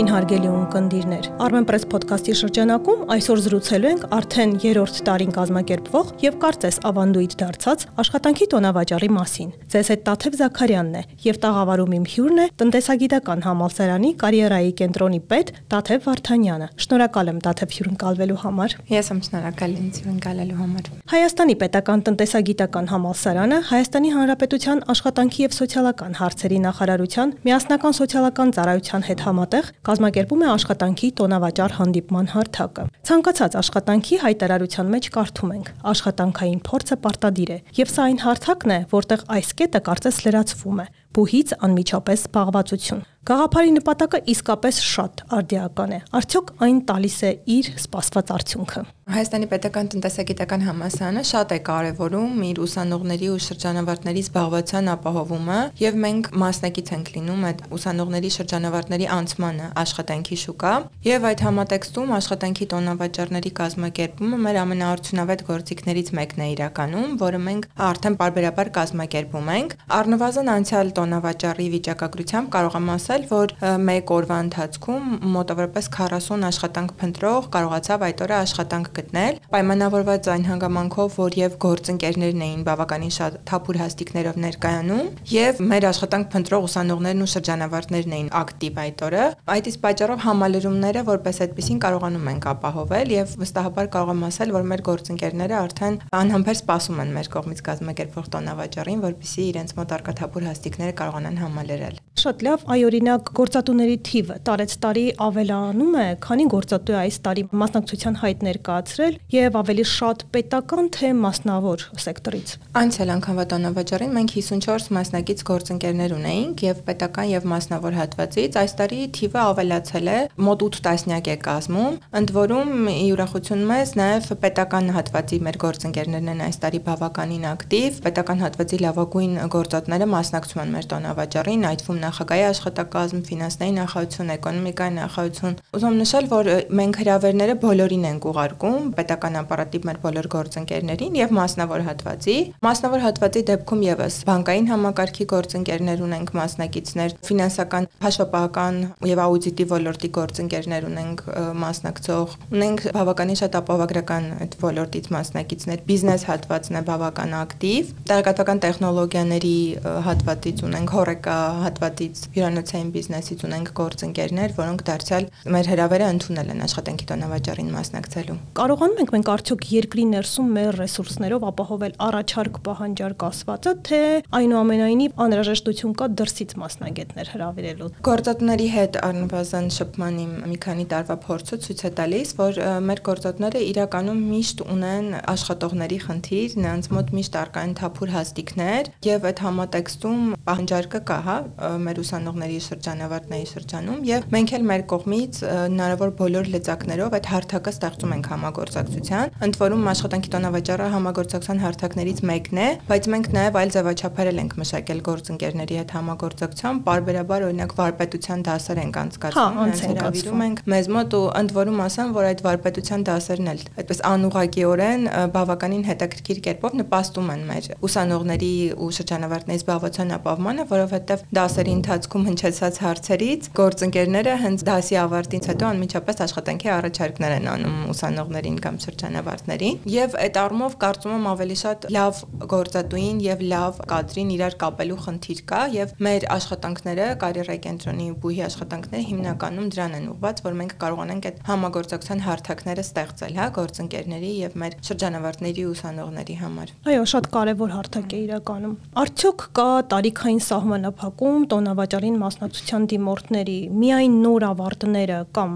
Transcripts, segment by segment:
Ողջույն հարգելի ունկնդիրներ։ Armenpress podcast-ի շրջանակում այսօր զրուցելու ենք արդեն 3-րդ տարին կազմակերպվող եւ կարծես ավանդույթ դարձած աշխատանքի տոնավաճառի մասին։ Ձեզ հետ Տաթև Զաքարյանն է եւ տաղավարում իմ հյուրն է տնտեսագիտական համալսարանի կարիերայի կենտրոնի պետ Տաթև Վարդանյանը։ Շնորհակալ եմ Տաթև հյուրընկալվելու համար։ Ես եմ շնորհակալ ինձ հյուրընկալելու համար։ Հայաստանի պետական տնտեսագիտական համալսարանը Հայաստանի Հանրապետության աշխատանքի եւ սոցիալական հարցերի նախարարության միասնական սոցիալական ծառայության հետ համատեղ կազմակերպում է աշխատանքի տոնավաճառ հանդիպման հարթակը։ Ցանկացած աշխատանքի հայտարարության մեջ կարդում ենք. աշխատանքային փորձը պարտադիր է, եւ սա այն հարթակն է, որտեղ այս կետը կարծես լրացվում է բուհից անմիջապես զբաղվածություն։ Գաղափարի նպատակը իսկապես շատ արդիական է։ Արդյոք այն տալիս է իր սպասված արդյունքը։ Հայաստանի Պետական տնտեսագիտական համալսարանը շատ է կարևորում իր ուսանողների ու շրջանավարտների զբաղվածության ապահովումը, եւ մենք մասնակից ենք լինում այդ ուսանողների շրջանավարտների անցմանը աշխատանքի շուկա, եւ այդ համատեքստում աշխատանքի տոնավաճառների կազմակերպումը մեր ամենաարդյունավետ գործիքներից մեկն է իրականում, որը մենք արդեն բարբերաբար կազմակերպում ենք։ Առնվազն անցյալ տոնավաճառի վիճակագրությամբ կարող եմ ասել, որ մեկ օրվա ընթացքում մոտավորապես 40 աշխատանք փնտրող կարողացավ այդ օրը աշխատանք գտնել, պայմանավորված այն հանգամանքով, որ եւ գործընկերներն էին բավականին շատ թափուր հաստիկներով ներկայանում եւ մեր աշխատանք փնտրող ուսանողներն ու շրջանավարտներն էին ակտիվ այդ օրը։ Այդ իսկ պատճառով համալրումները որպես այդպեսին կարողանում ենք ապահովել եւ վստահաբար կարող եմ ասել, որ մեր գործընկերները արդեն անհամբեր սպասում են մեր կողմից կազմակերպվող տոնավաճառին, որպեսզի իրենց մոտ արկա թափուր հաստիկները ընկերները կարողանան համալրել։ Շատ լավ, այ օրինակ գործատուների թիվը տարեց տարի ավելանում է, քանի գործատու է այս տարի մասնակցության հայտ ներկայացրել եւ ավելի շատ պետական թե մասնավոր սեկտորից։ Անցյալ անգամվա տոնավաճառին մենք 54 մասնակից գործընկերներ ունեինք եւ պետական եւ մասնավոր հատվածից այս տարի թիվը ավելացել է, մոտ 8 տասնյակ է կազմում, ընդ որում յուրախություն մեզ նաեւ պետական հատվածի մեր գործընկերներն են այս տարի բավականին ակտիվ, պետական հատվածի լավագույն գործատները մասնակցում են մեր տոնավաճառին, այդ թվում նախագահի աշխատակազմ, ֆինանսների նախարարություն, էկոնոմիկայի նախարարություն։ Ուզում նշել, որ մենք հրավերները բոլորին ենք ուղարկում, պետական ապարատի մեր բոլոր գործընկերներին եւ մասնավոր հատվածի։ Մասնավոր հատվածի դեպքում եւս բանկային համակարգի գործընկերներ ունենք մասնակիցներ, ֆինանսական, հաշվապահական եւ աուդիտի ոլորտի գործընկերներ ունենք մասնակցող։ Ունենք բավականին շատ ապահովագրական այդ ոլորտից մասնակիցներ, բիզնես հատվածն է բավական ակտիվ։ Տեղեկատվական տեխնոլոգիաների հատվածից ունենք հորեկա հատվածից հյուրանոցային բիզնեսից ունենք գործընկերներ, որոնք դարձյալ մեր հրավերը ընդունել են աշխատանքի տոնավաճառին մասնակցելու։ Կարողանում ենք մենք արդյոք երկրի ներսում մեր ռեսուրսներով ապահովել առաջարկ պահանջարկ ասվածը, թե այնուամենայնիվ անհրաժեշտություն կա դրսից մասնագետներ հրավիրելու։ Գործատուների հետ առնվազն շփման իմ մի քանի տարվա փորձը ցույց է տալիս, որ մեր գործատուները իրականում միշտ ունեն աշխատողների խնդիր, նրանց մոտ միշտ արկա են թափուր հաստիկներ եւ այդ համատեքստում պահանջարկը կա, հա, մեր ուսանողների շրջանավարտների շրջանում եւ մենք էլ մեր կողմից հնարավոր բոլոր լծակներով այդ հարթակը ստեղծում ենք համագործակցության։ Ընդ որում աշխատանքի տոնավաճառը համագործակցության հարթակներից մեկն է, բայց մենք նաեւ այլ ձևաչափերել ենք մշակել գործընկերների հետ համագործակցության, բարբերաբար օրինակ վարպետության դասեր ենք անցկացնում, հենց հրավիրում ենք մեզ մոտ ու ընդ որում ասեմ, որ այդ վարպետության դասերն էլ այդպես անուղակիորեն բավականին հետաքրքիր կերպով նպաստում են մեր ուսանողների ու շրջանավարտների զբաղվածության ապահովմանը, որովհետև դասերի ընթացքում հնչեցած հարցերից գործընկերները հենց դասի ավարտից հետո անմիջապես աշխատանքի առաջարկներ են անում ուսանողներին կամ շրջանավարտներին եւ այդ առումով կարծում եմ ավելի շատ լավ գործատուին եւ լավ կադրին իրար կապելու խնդիր կա եւ մեր աշխատանքները կարիերայի կենտրոնի բուհի աշխատանքները հիմնականում դրան են ուղղված որ մենք կարողանանք այդ համագործակցության հարթակները ստեղծել հա գործընկերների եւ մեր շրջանավարտների ուսանողների համար այո շատ կարեւոր հարթակ է իրականում արդյոք կա տարիքային սահմանափակում տոնավաճառին մասնակցության դիմորդների միայն նոր ավարտները կամ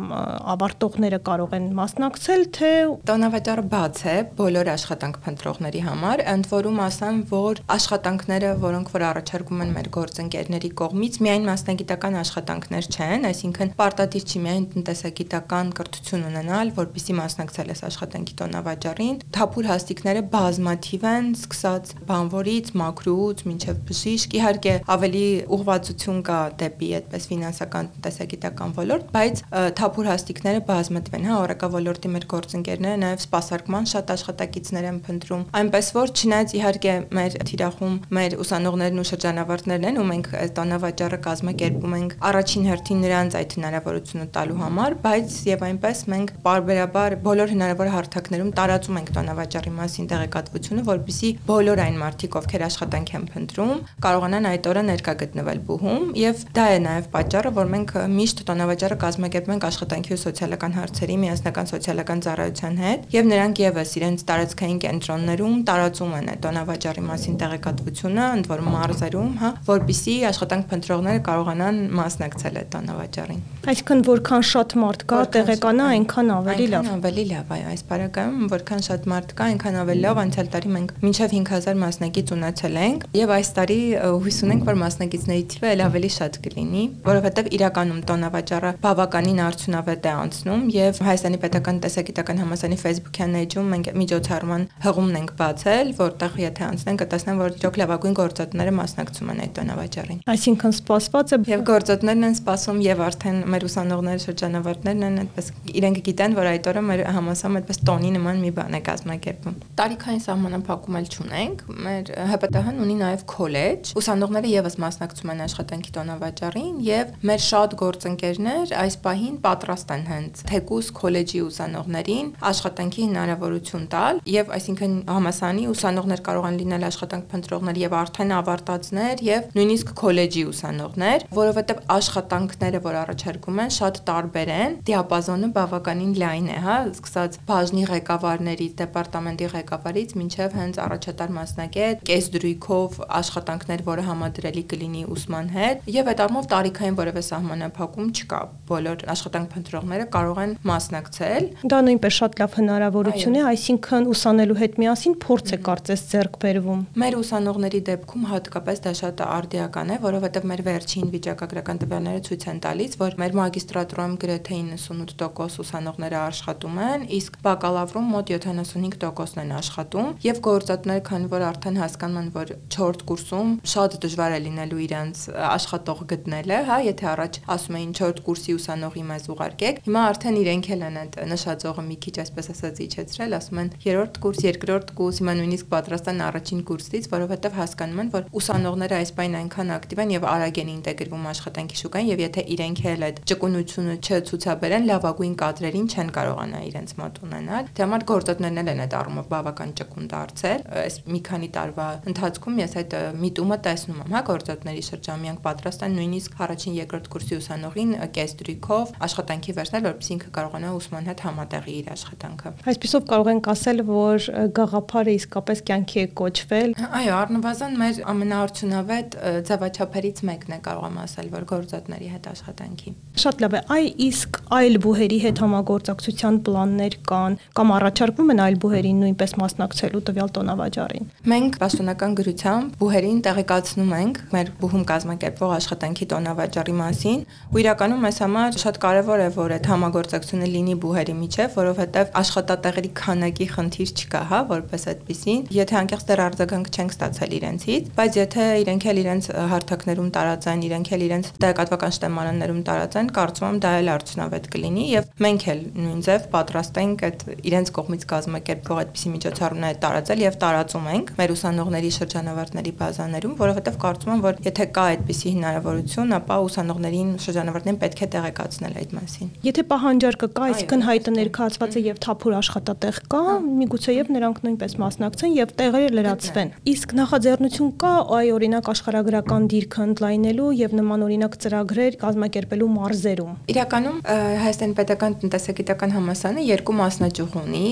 ավարտողները կարող են մասնակցել, թե տոնավաճառը բաց է բոլոր աշխատանք փնտրողների համար, ընդ որում ասեմ, որ աշխատանքները, որոնք որ առաջարկում են մեր գործընկերների կողմից, միայն մասնագիտական աշխատանքներ չեն, այսինքն պարտադիր չի միայն տնտեսագիտական կրթություն ունենալ, որpիսի մասնակցել ես աշխատանքի տոնավաճառին։ Թափուր հաստիկները բազմաթիվ են, սկսած բանվորից, մակրուց, մինչև բժիշկ, իհարկե ավելի ուղղվածություն կա դեպի այդպես ֆինանսական տնտեսագիտական ոլորտ, բայց թափուր հաստիկները բազմատվեն, հա, օրակա ոլորտի մեր գործընկերները նաև սպասարկման շատ աշխատակիցներ են փնտրում։ Այնպես որ չնայած իհարկե մեր թիրախում մեր ուսանողներն ու շրջանավարտներն են, ու մենք այդ տոնավաճառը կազմակերպում ենք առաջին հերթին նրանց այդ հնարավորությունը տալու համար, բայց եւ այնպես մենք բարբերաբար բոլոր հնարավոր հարթակներում տարածում ենք տոնավաճառի մասին տեղեկատվությունը, որբիսի բոլոր այն մարդիկ, ովքեր աշխատանք են փնտրում, կարողանան այդ օրը ներկա գտնվել բուհում եւ դա է նաեւ պատճառը, որ մենք միշտ տոնավաճառը կազմակերպում ենք աշխատանքի ու սոցիալական հարցերի միասնական սոցիալական ծառայության հետ եւ նրանք եւս իրենց տարածքային կենտրոններում տարածում են այդ տոնավաճառի մասին տեղեկատվությունը, ընդ որում մարզերում, հա, որբիսի աշխատանք փնտրողները կարողանան մասնակցել այդ տոնավաճառին։ Այսինքն որքան շատ մարդ կա, տեղեկանա, այնքան ավելի լավ։ Այնքան ավելի լավ, այո, այս բարակայում որքան շատ մարդ կա, այնքան ավելի լավ, անցյալ տարի մենք մինչև 5000 մասնակից ունեցել ենք եւ այս տարի հույս ունենք, որ մասնակիցների թիվը ել ավելի շատ կլինի, որովհետեւ իրականում տոնավաճառը բավականին արդյունավետ է անցնում եւ Հայաստանի Պետական Տեսակիտական Համալսարանի Facebook-յան էջում մենք միջոցառման հղումն ենք բացել, որտեղ եթե անցնեն կտեսնեն, որ իրոք լավագույն գործատները մասնակցում են այդ տոնավաճառին։ Այսինքն սպասված է եւ գործատներն են սպասում եւ արդեն մեր ուսանողները շրջանավարտներն են այդպես իրենք գիտեն, որ այդ օրը մեր համասարում այդպես տոնի նման մի բան է կազմակերպում։ Տարիքային սահմանափակում էլ չունենք։ Մեր ՀՊՏՀ-ն ունի նաև քոլեջ։ Ուսանողները եւս մասնակցում են աշխատանքի տոնավաճառին եւ մեր շատ գործընկերներ այս պահին պատրաստ են հենց թեկուս քոլեջի ուսանողներին աշխատանքի հնարավորություն տալ եւ այսինքն համասանի ուսանողներ կարող են լինել աշխատանք փնտրողներ եւ արդեն ավարտածներ եւ նույնիսկ քոլեջի ուսանողներ, որովհետեւ աշխատանքները, որ առաջարկում են, շատ տարբեր են։ Դիապազոնը բավականին լայն է, հա, սկսած բաժնի ղեկավարներից, դեպարտամենտի ղեկավարից մինչև հենց առաջատար մասնակետ, կես դրույքով աշխատանքներ, որը համադրելի կլինի ուսման հետ, եւ այդ առումով տարիքային որևէ սահմանափակում չկա։ Բոլոր աշխատանք փնտրողները կարող են մասնակցել։ Դա նույնպես շատ լավ հնարավորություն է, այսինքն ուսանելու հետ միասին փորձ է կարծես ձեռք բերվում։ Մեր ուսանողների դեպքում հատկապես դա շատ արդիական է, որովհետեւ մեր վերջին վիճակագրական տվյալները ցույց են տալիս, որ մեր մագիստրատուրայում գրեթե 98% ուսանողները աշխատում են, իսկ բակալավրում մոտ 75%-ն են աշխատում եւ գործատները քանի որ արդեն հասկանում են որ 4 կուրսում շատ դժվար է լինելու իրենց աշխատող գտնելը, հա, եթե առաջ ասում էին 4 կուրսի ուսանողի մեզ ուղարկեք, հիմա արդեն իրենք էլ են այդ նշաձողը մի քիչ այսպես ասած իջեցրել, ասում են 3-րդ կուրս, 2-րդ կուրս, հիմա նույնիսկ պատրաստ են առաջին կուրսից, որովհետեւ հասկանում են որ ուսանողները այս բան այնքան ակտիվ են եւ արագ են ինտեգրվում աշխատանքի շուկային եւ եթե իրենք էլ այդ ճկունությունը չցուցաբերեն, լավագույն կադրերին չեն կարողանա իրենց մոտ ունենալ։ Դե համար գործատներն են այդ առումով բավական ճկուն դարձել։ Այս մի քանի տարվա ընթացքում ես այդ միտումը տեսնում եմ, հա, գործատների շրջամիանք պատրաստ են նույնիսկ առաջին երկրորդ կուրսի ուսանողին կես դրույքով աշխատանքի վերցնել, որպեսզի ինքը կարողանա ուսման հետ համատեղի իր աշխատանքը։ Այսպեսով կարող ենք ասել, որ գաղափարը իսկապես կյանքի է կոչվել։ Այո, առնվազն մեր ամենաարդյունավետ ձևաչափերից մեկն է կարող եմ ասել, որ գործատների հետ աշխատանքի։ Շատ լավ է։ Այ իսկ այլ բուհերի հետ համագործակցության պլաններ կան կամ առաջարկվում են այլ բուհերին նույնպես մասնակցելու տվյալ տոնավաճառին։ Մենք պաշտոնական գրությամբ բուհերին տեղեկացնում ենք մեր բուհում կազմակերպվող աշխատանքի տոնավաճառի մասին, ու իրականում այս համար շատ կարևոր է, որ այդ համագործակցությունը լինի բուհերի միջև, որովհետև աշխատատեղերի քանակի խնդիր չկա, հա, որպես այդպեսին։ Եթե անկեղծ դեռ արձագանք չենք ստացել իրենցից, բայց եթե իրենք էլ իրենց հարթակներում տարածեն, իրենք էլ իրենց տեղեկատվական շտեմարաններում տարածեն, կարծում եմ դա էլ արդյունավետ կլինի եւ մենք էլ նույն ձև պատրաստ ենք այդ իրենց կողմից կազմակերպվող այդպիսի միջոցառումներ տարածել եւ տարածում ենք մեր ուսանողների շրջանավարտների բազաներում, որովհետեւ կարծում եմ, որ եթե կա այդպիսի հնարավորություն, ապա ուսանողներին շրջանավարտներին պետք է տեղեկացնել այդ մասին։ Եթե պահանջարկը կա, այսինքն հայտը ներկայացված է եւ թափուր աշխատատեղ կա, միգուցե եւ նրանք նույնպես մասնակցեն եւ տեղերը լրացվեն։ Իսկ նախաձեռնություն կա, այ օրինակ աշխարհագրական դիրքը ընդլայնելու եւ նման օրինակ ծրագրեր կազմակերպելու մարզերում։ Իրականում Հայաստանի Պետական տնտեսագիտական համալսարանը երկու մասնաճյուղ ունի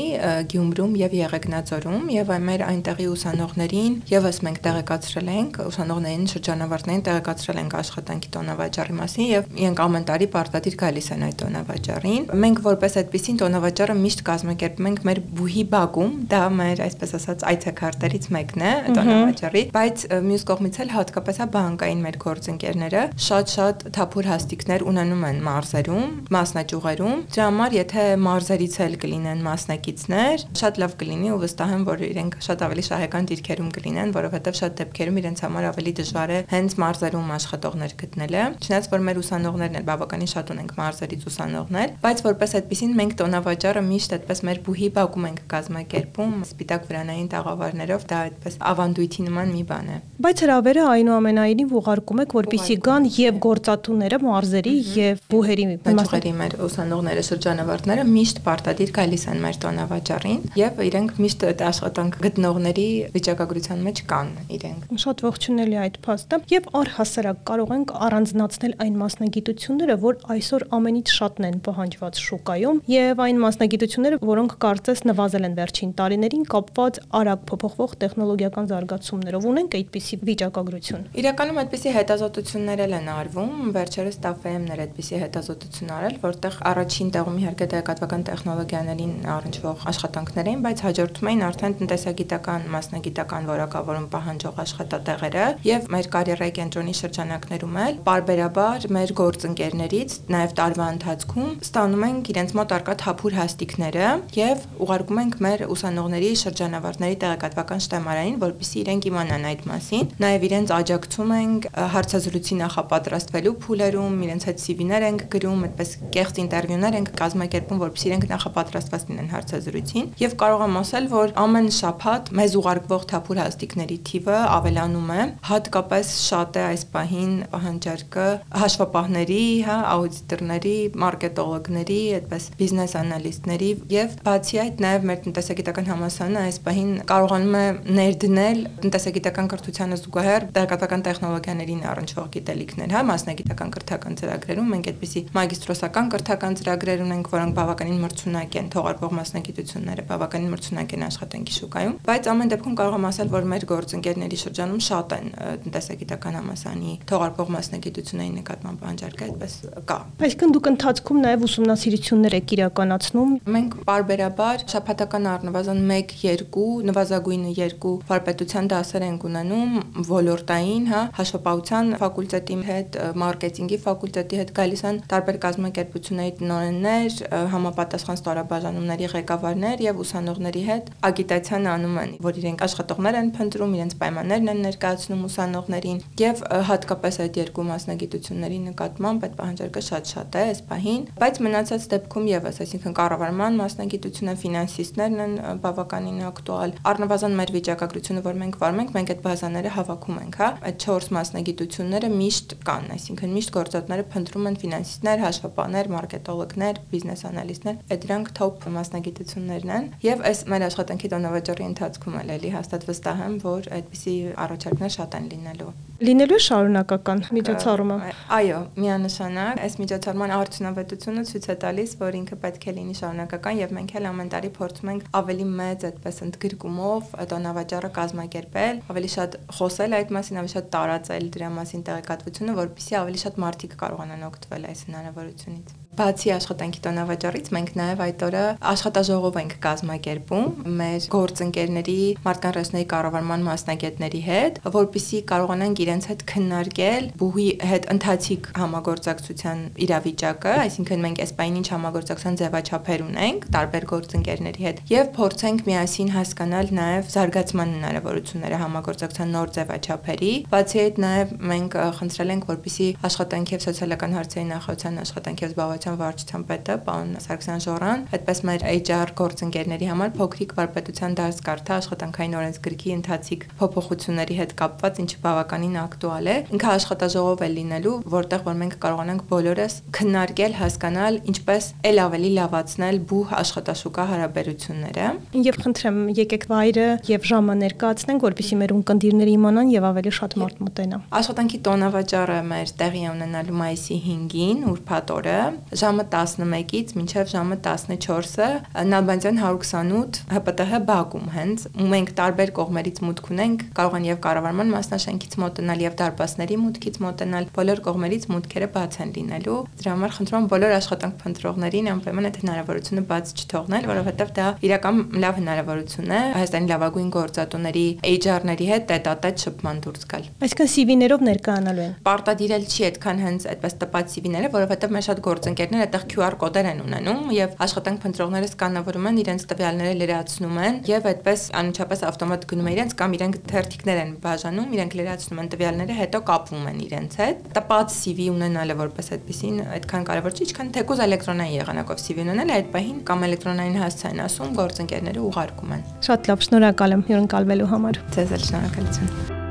Գյումրում եւ Եղեգնաձորում եւ մեր այնտեղի ուսանողներին եւս մենք տեղեկացրել ենք ուսանողներին շրջանավարտներին տեղեկացրել ենք աշխատանքի տոնավաճառի մասին եւ իրենք ամեն տարի պարտադիր գալիս են այդ տոնավաճառին մենք որպես այդպեսին տոնավաճառը միշտ կազմակերպում ենք մեր բուհի բակում դա մեր այսպես ասած այցեքարտերից մեկն է տոնավաճառի բայց մյուս կողմից էլ հատկապես հա բանկային մեր գործընկերները շատ-շատ թափուր հաստիկներ ունենում են մարզերում մասնաճյուղերում դրա համար եթե մարզերից էլ կլինեն մասնակիցներ, շատ լավ կլինի ու վստահ եմ, որ իրենք շատ ավելի շահեկան դիրքերում կլինեն, որովհետև շատ դեպքերում իրենց համար ավելի դժվար է հենց մարզերում աշխատողներ գտնելը, չնայած որ մեր ուսանողներն էլ բավականին շատ ունենք մարզերից ուսանողներ, բայց որպես այդպեսին մենք տոնավաճառը միշտ այդպես մեր բուհի բակում ենք կազմակերպում, սպիտակ վրանային տաղավարներով, դա այդպես ավանդույթի նման մի բան է։ Բայց հրավերը այնուամենայնիվ ուղարկում եք, որպիսի գան եւ գործատուները մարզերի եւ բուհերի մասնակցների մեր ուսանողները շրջանավարտները միշտ պարտադիր գալիս են մեր տոնավաճառին եւ իրենք միշտ այդ աշխատանք գտնողների վիճակագրության մեջ կան իրենք։ Շատ ողջունելի այդ փաստը եւ առհասարակ կարող ենք առանձնացնել այն մասնագիտությունները, որ այսօր ամենից շատն են պահանջված շուկայում եւ այն մասնագիտությունները, որոնք կարծես նվազել են վերջին տարիներին կապված արագ փոփոխվող տեխնոլոգիական զարգացումներով։ Ունենք այդպիսի վիճակագրություն։ Իրականում այդպիսի հետազոտություններ են արվում, վերջերս TAFM-ներ այդպիսի հետազոտություն արել, որտեղ առաջին տեղում իհարկե տեղեկատվական տեխնոլոգիաներին առնչվող աշխատանքներ էին, բայց հաջորդում էին արդեն տնտեսագիտական, մասնագիտական որակավորում պահանջող աշխատատեղերը եւ մեր կարիերայի կենտրոնի շրջանակներում էլ բարբերաբար մեր գործընկերներից նաեւ տարվա ընթացքում ստանում ենք իրենց մոտ արկա թափուր հաստիկները եւ ուղարկում ենք մեր ուսանողների շրջանավարտների տեղեկատվական շտեմարային, որպեսզի իրենք իմանան այդ մասին։ Նաեւ իրենց աջակցում ենք հարցազրույցի նախապատրաստվելու փուլերում, իրենց հետ CV-ներ ենք գրում, այդպես կեղծ ինտերվյուներ ենք կազմակերպում, որպեսզի իրենք նախապատրաստված լինեն հարցազրույցին եւ կարող եմ ասել, որ ամեն շաբաթ մեզ ուղարկվող թափուր հաստիկների թիվը ավելանում է, հատկապես շատ է այս պահին պահանջարկը հաշվապահների, հա, աուդիտորների, մարքետոլոգների, այդպես բիզնես անալիստների եւ բացի այդ նաեւ մեր տնտեսագիտական համալսարանը այս պահին կարողանում է ներդնել տնտեսագիտական կրթությանը զուգահեռ տեղեկատվական տեխնոլոգիաներին առնչվող գիտելիքներ, հա, մասնագիտական կրթական ծրագրերում մենք այդպիսի մագիստրոսական կրթական ծրագրեր ունենք, որոնք բավականին մրցունակ են, թողարկող մասնագիտությունները բավականին մրցունակ են աշխատանքի շուկայում, բայց ամեն դեպքում կարող եմ ասել, որ մեր գործընկերների շրջանում շատ են տնտեսագիտական համասանի թողարկող մասնագիտությունների նկատմամբ անջարկը այդպես կա։ Այսինքն դուք ընթացքում նաև ուսումնասիրություններ եք իրականացնում։ Մենք բարբերաբար շաբաթական առնվազն 1-2 նվազագույնը 2 վարպետության դասեր ենք ունենում ոլորտային, հա, հաշվապահության ֆակուլտետի հետ, մարքեթինգի ֆակուլտետի հետ գալիս են տարբեր կազմակերպությունների տնօրեններ, համապատասխան ստորաբաժանումների ղեկավարներ եւ ուսանողների հետ ագիտացիան անում են, որ իրենք աշխատողներ են փնտրում, իրենց պայմաններն են ներկայացնում ուսանողներին եւ հատկապես այդ երկու մասնագիտությունների նկատմամբ այդ պահանջարկը շատ-շատ է այս պահին, բայց մնացած դեպքում եւս, այսինքն կառավարման մասնագիտությունը, ֆինանսիստներն են բավականին ակտուալ։ Առնվազն մեր վիճակագրությունը, որ մենք վարում ենք, մենք այդ բազաները հավաքում ենք, հա։ Այդ 4 մասնագիտությունները միշտ կան, այսինքն միշտ գործատները փնտրում են ֆինանսիստներ, հաշվապահներ, մարքետոլոգներ, բիզնես անալիստներ, այդ դրանք top մասնագիտություններն են եւ այս մեր աշխատանքի տոնավաճառի ընթացքում էլ էլի հաստատ վստահ եմ, որ այդպիսի առաջարկներ շատ են լինելու լինելու շարունակական միջոցառումը։ Այո, միանշանակ այս միջոցառման արդյունավետությունը ցույց է տալիս, որ ինքը պետք է լինի շարունակական եւ մենք էլ ամեն տարի փորձում ենք ավելի մեծ այդպես ընդգրկումով տոնավաճառը կազմակերպել, ավելի շատ խոսել այդ մասին, ավելի շատ տարածել դրա մասին տեղեկատվությունը, որպեսզի ավելի շատ մարդիկ կարողանան օգտվել այս հնարավորությունից։ Բացի աշխատանքի տոնավաճառից մենք նաև այդ օրը աշխատաժողով ենք կազմակերպում մեր գործընկերների մարդկան ռեսուրսների կառավարման մասնագետների հետ, որպիսի կարողանանք իրենց հետ քննարկել բուհի հետ ընթացիկ համագործակցության իրավիճակը, այսինքն մենք այս պայն ինչ համագործակցության ձևաչափեր ունենք տարբեր գործընկերների հետ եւ փորձենք միասին հասկանալ նաև զարգացման հնարավորությունները համագործակցության նոր ձևաչափերի։ Բացի այդ նաև մենք խնդրել ենք, որպիսի աշխատանքի եւ սոցիալական հարցերի նախարարության աշխատանքի զբաղված վարչության վարչության պետը պարոն Սարգսյան Ժորան, այդպես մեր HR գործընկերների համար փոքրիկ վարպետության դարս կարդա աշխատանքային օրենսգրքի ընթացիկ փոփոխությունների հետ կապված, ինչը բավականին ակտուալ է։ Ինքը աշխատաժողով է լինելու, որտեղ որ մենք կարողանանք բոլորս քննարկել, հասկանալ ինչպես ել ավելի լավացնել բուհ աշխատաշուկա հարաբերությունները։ Եվ խնդրեմ, եկեք վայրը եւ ժամը ներկայացնենք, որպեսզի մեր ունկնդիրները իմանան եւ ավելի շատ մարդ մտենա։ Աշխատանքի տոնավաճառը մեր տեղի ունենալու մայիսի 5-ին, ուրբաթ օրը, ժամը 11-ից մինչև ժամը 14-ը Նալբանդյան 128 ՀՊՏՀ բակում հենց մենք տարբեր կողմերից մուտք ունենք, կարող են եւ կառավարման մասնաշենքից մոտենալ եւ դարպասների մուտքից մոտենալ, բոլոր կողմերից մուտքերը բաց են լինելու։ Դրա համար խնդրում եմ բոլոր աշխատանք փնտրողներին անպայման այդ հնարավորությունը բաց չթողնել, որովհետեւ դա իրական լավ հնարավորություն է Հայաստանի լավագույն գործատուների HR-ների հետ տետատետ շփման դուրս գալ։ Այսինքն CV-ներով ներկայանալու են։ Պարտադիրել չի այդքան հենց այդպես տպած CV-ները, որովհետեւ մեր շատ գործընկեր գործընկերները այդտեղ QR կոդեր են ունենում եւ աշխատանք փնտրողները սկանավորում են իրենց տվյալները լրացնում են եւ այդպես անմիջապես ավտոմատ գնում է իրենց կամ իրենք թերթիկներ են բաժանում, իրենք լրացնում են տվյալները, հետո կապվում են իրենց հետ։ Տպած CV ունենալը որպես այդպեսին այդքան կարևոր չի, ինչքան թեկուզ էլեկտրոնային եղանակով CV ունենալը այդ պահին կամ էլեկտրոնային հասցեն ասում գործընկերները ուղարկում են։ Շատ լավ, շնորհակալ եմ հյուրընկալվելու համար։ Ձեզ էլ շնորհակալություն։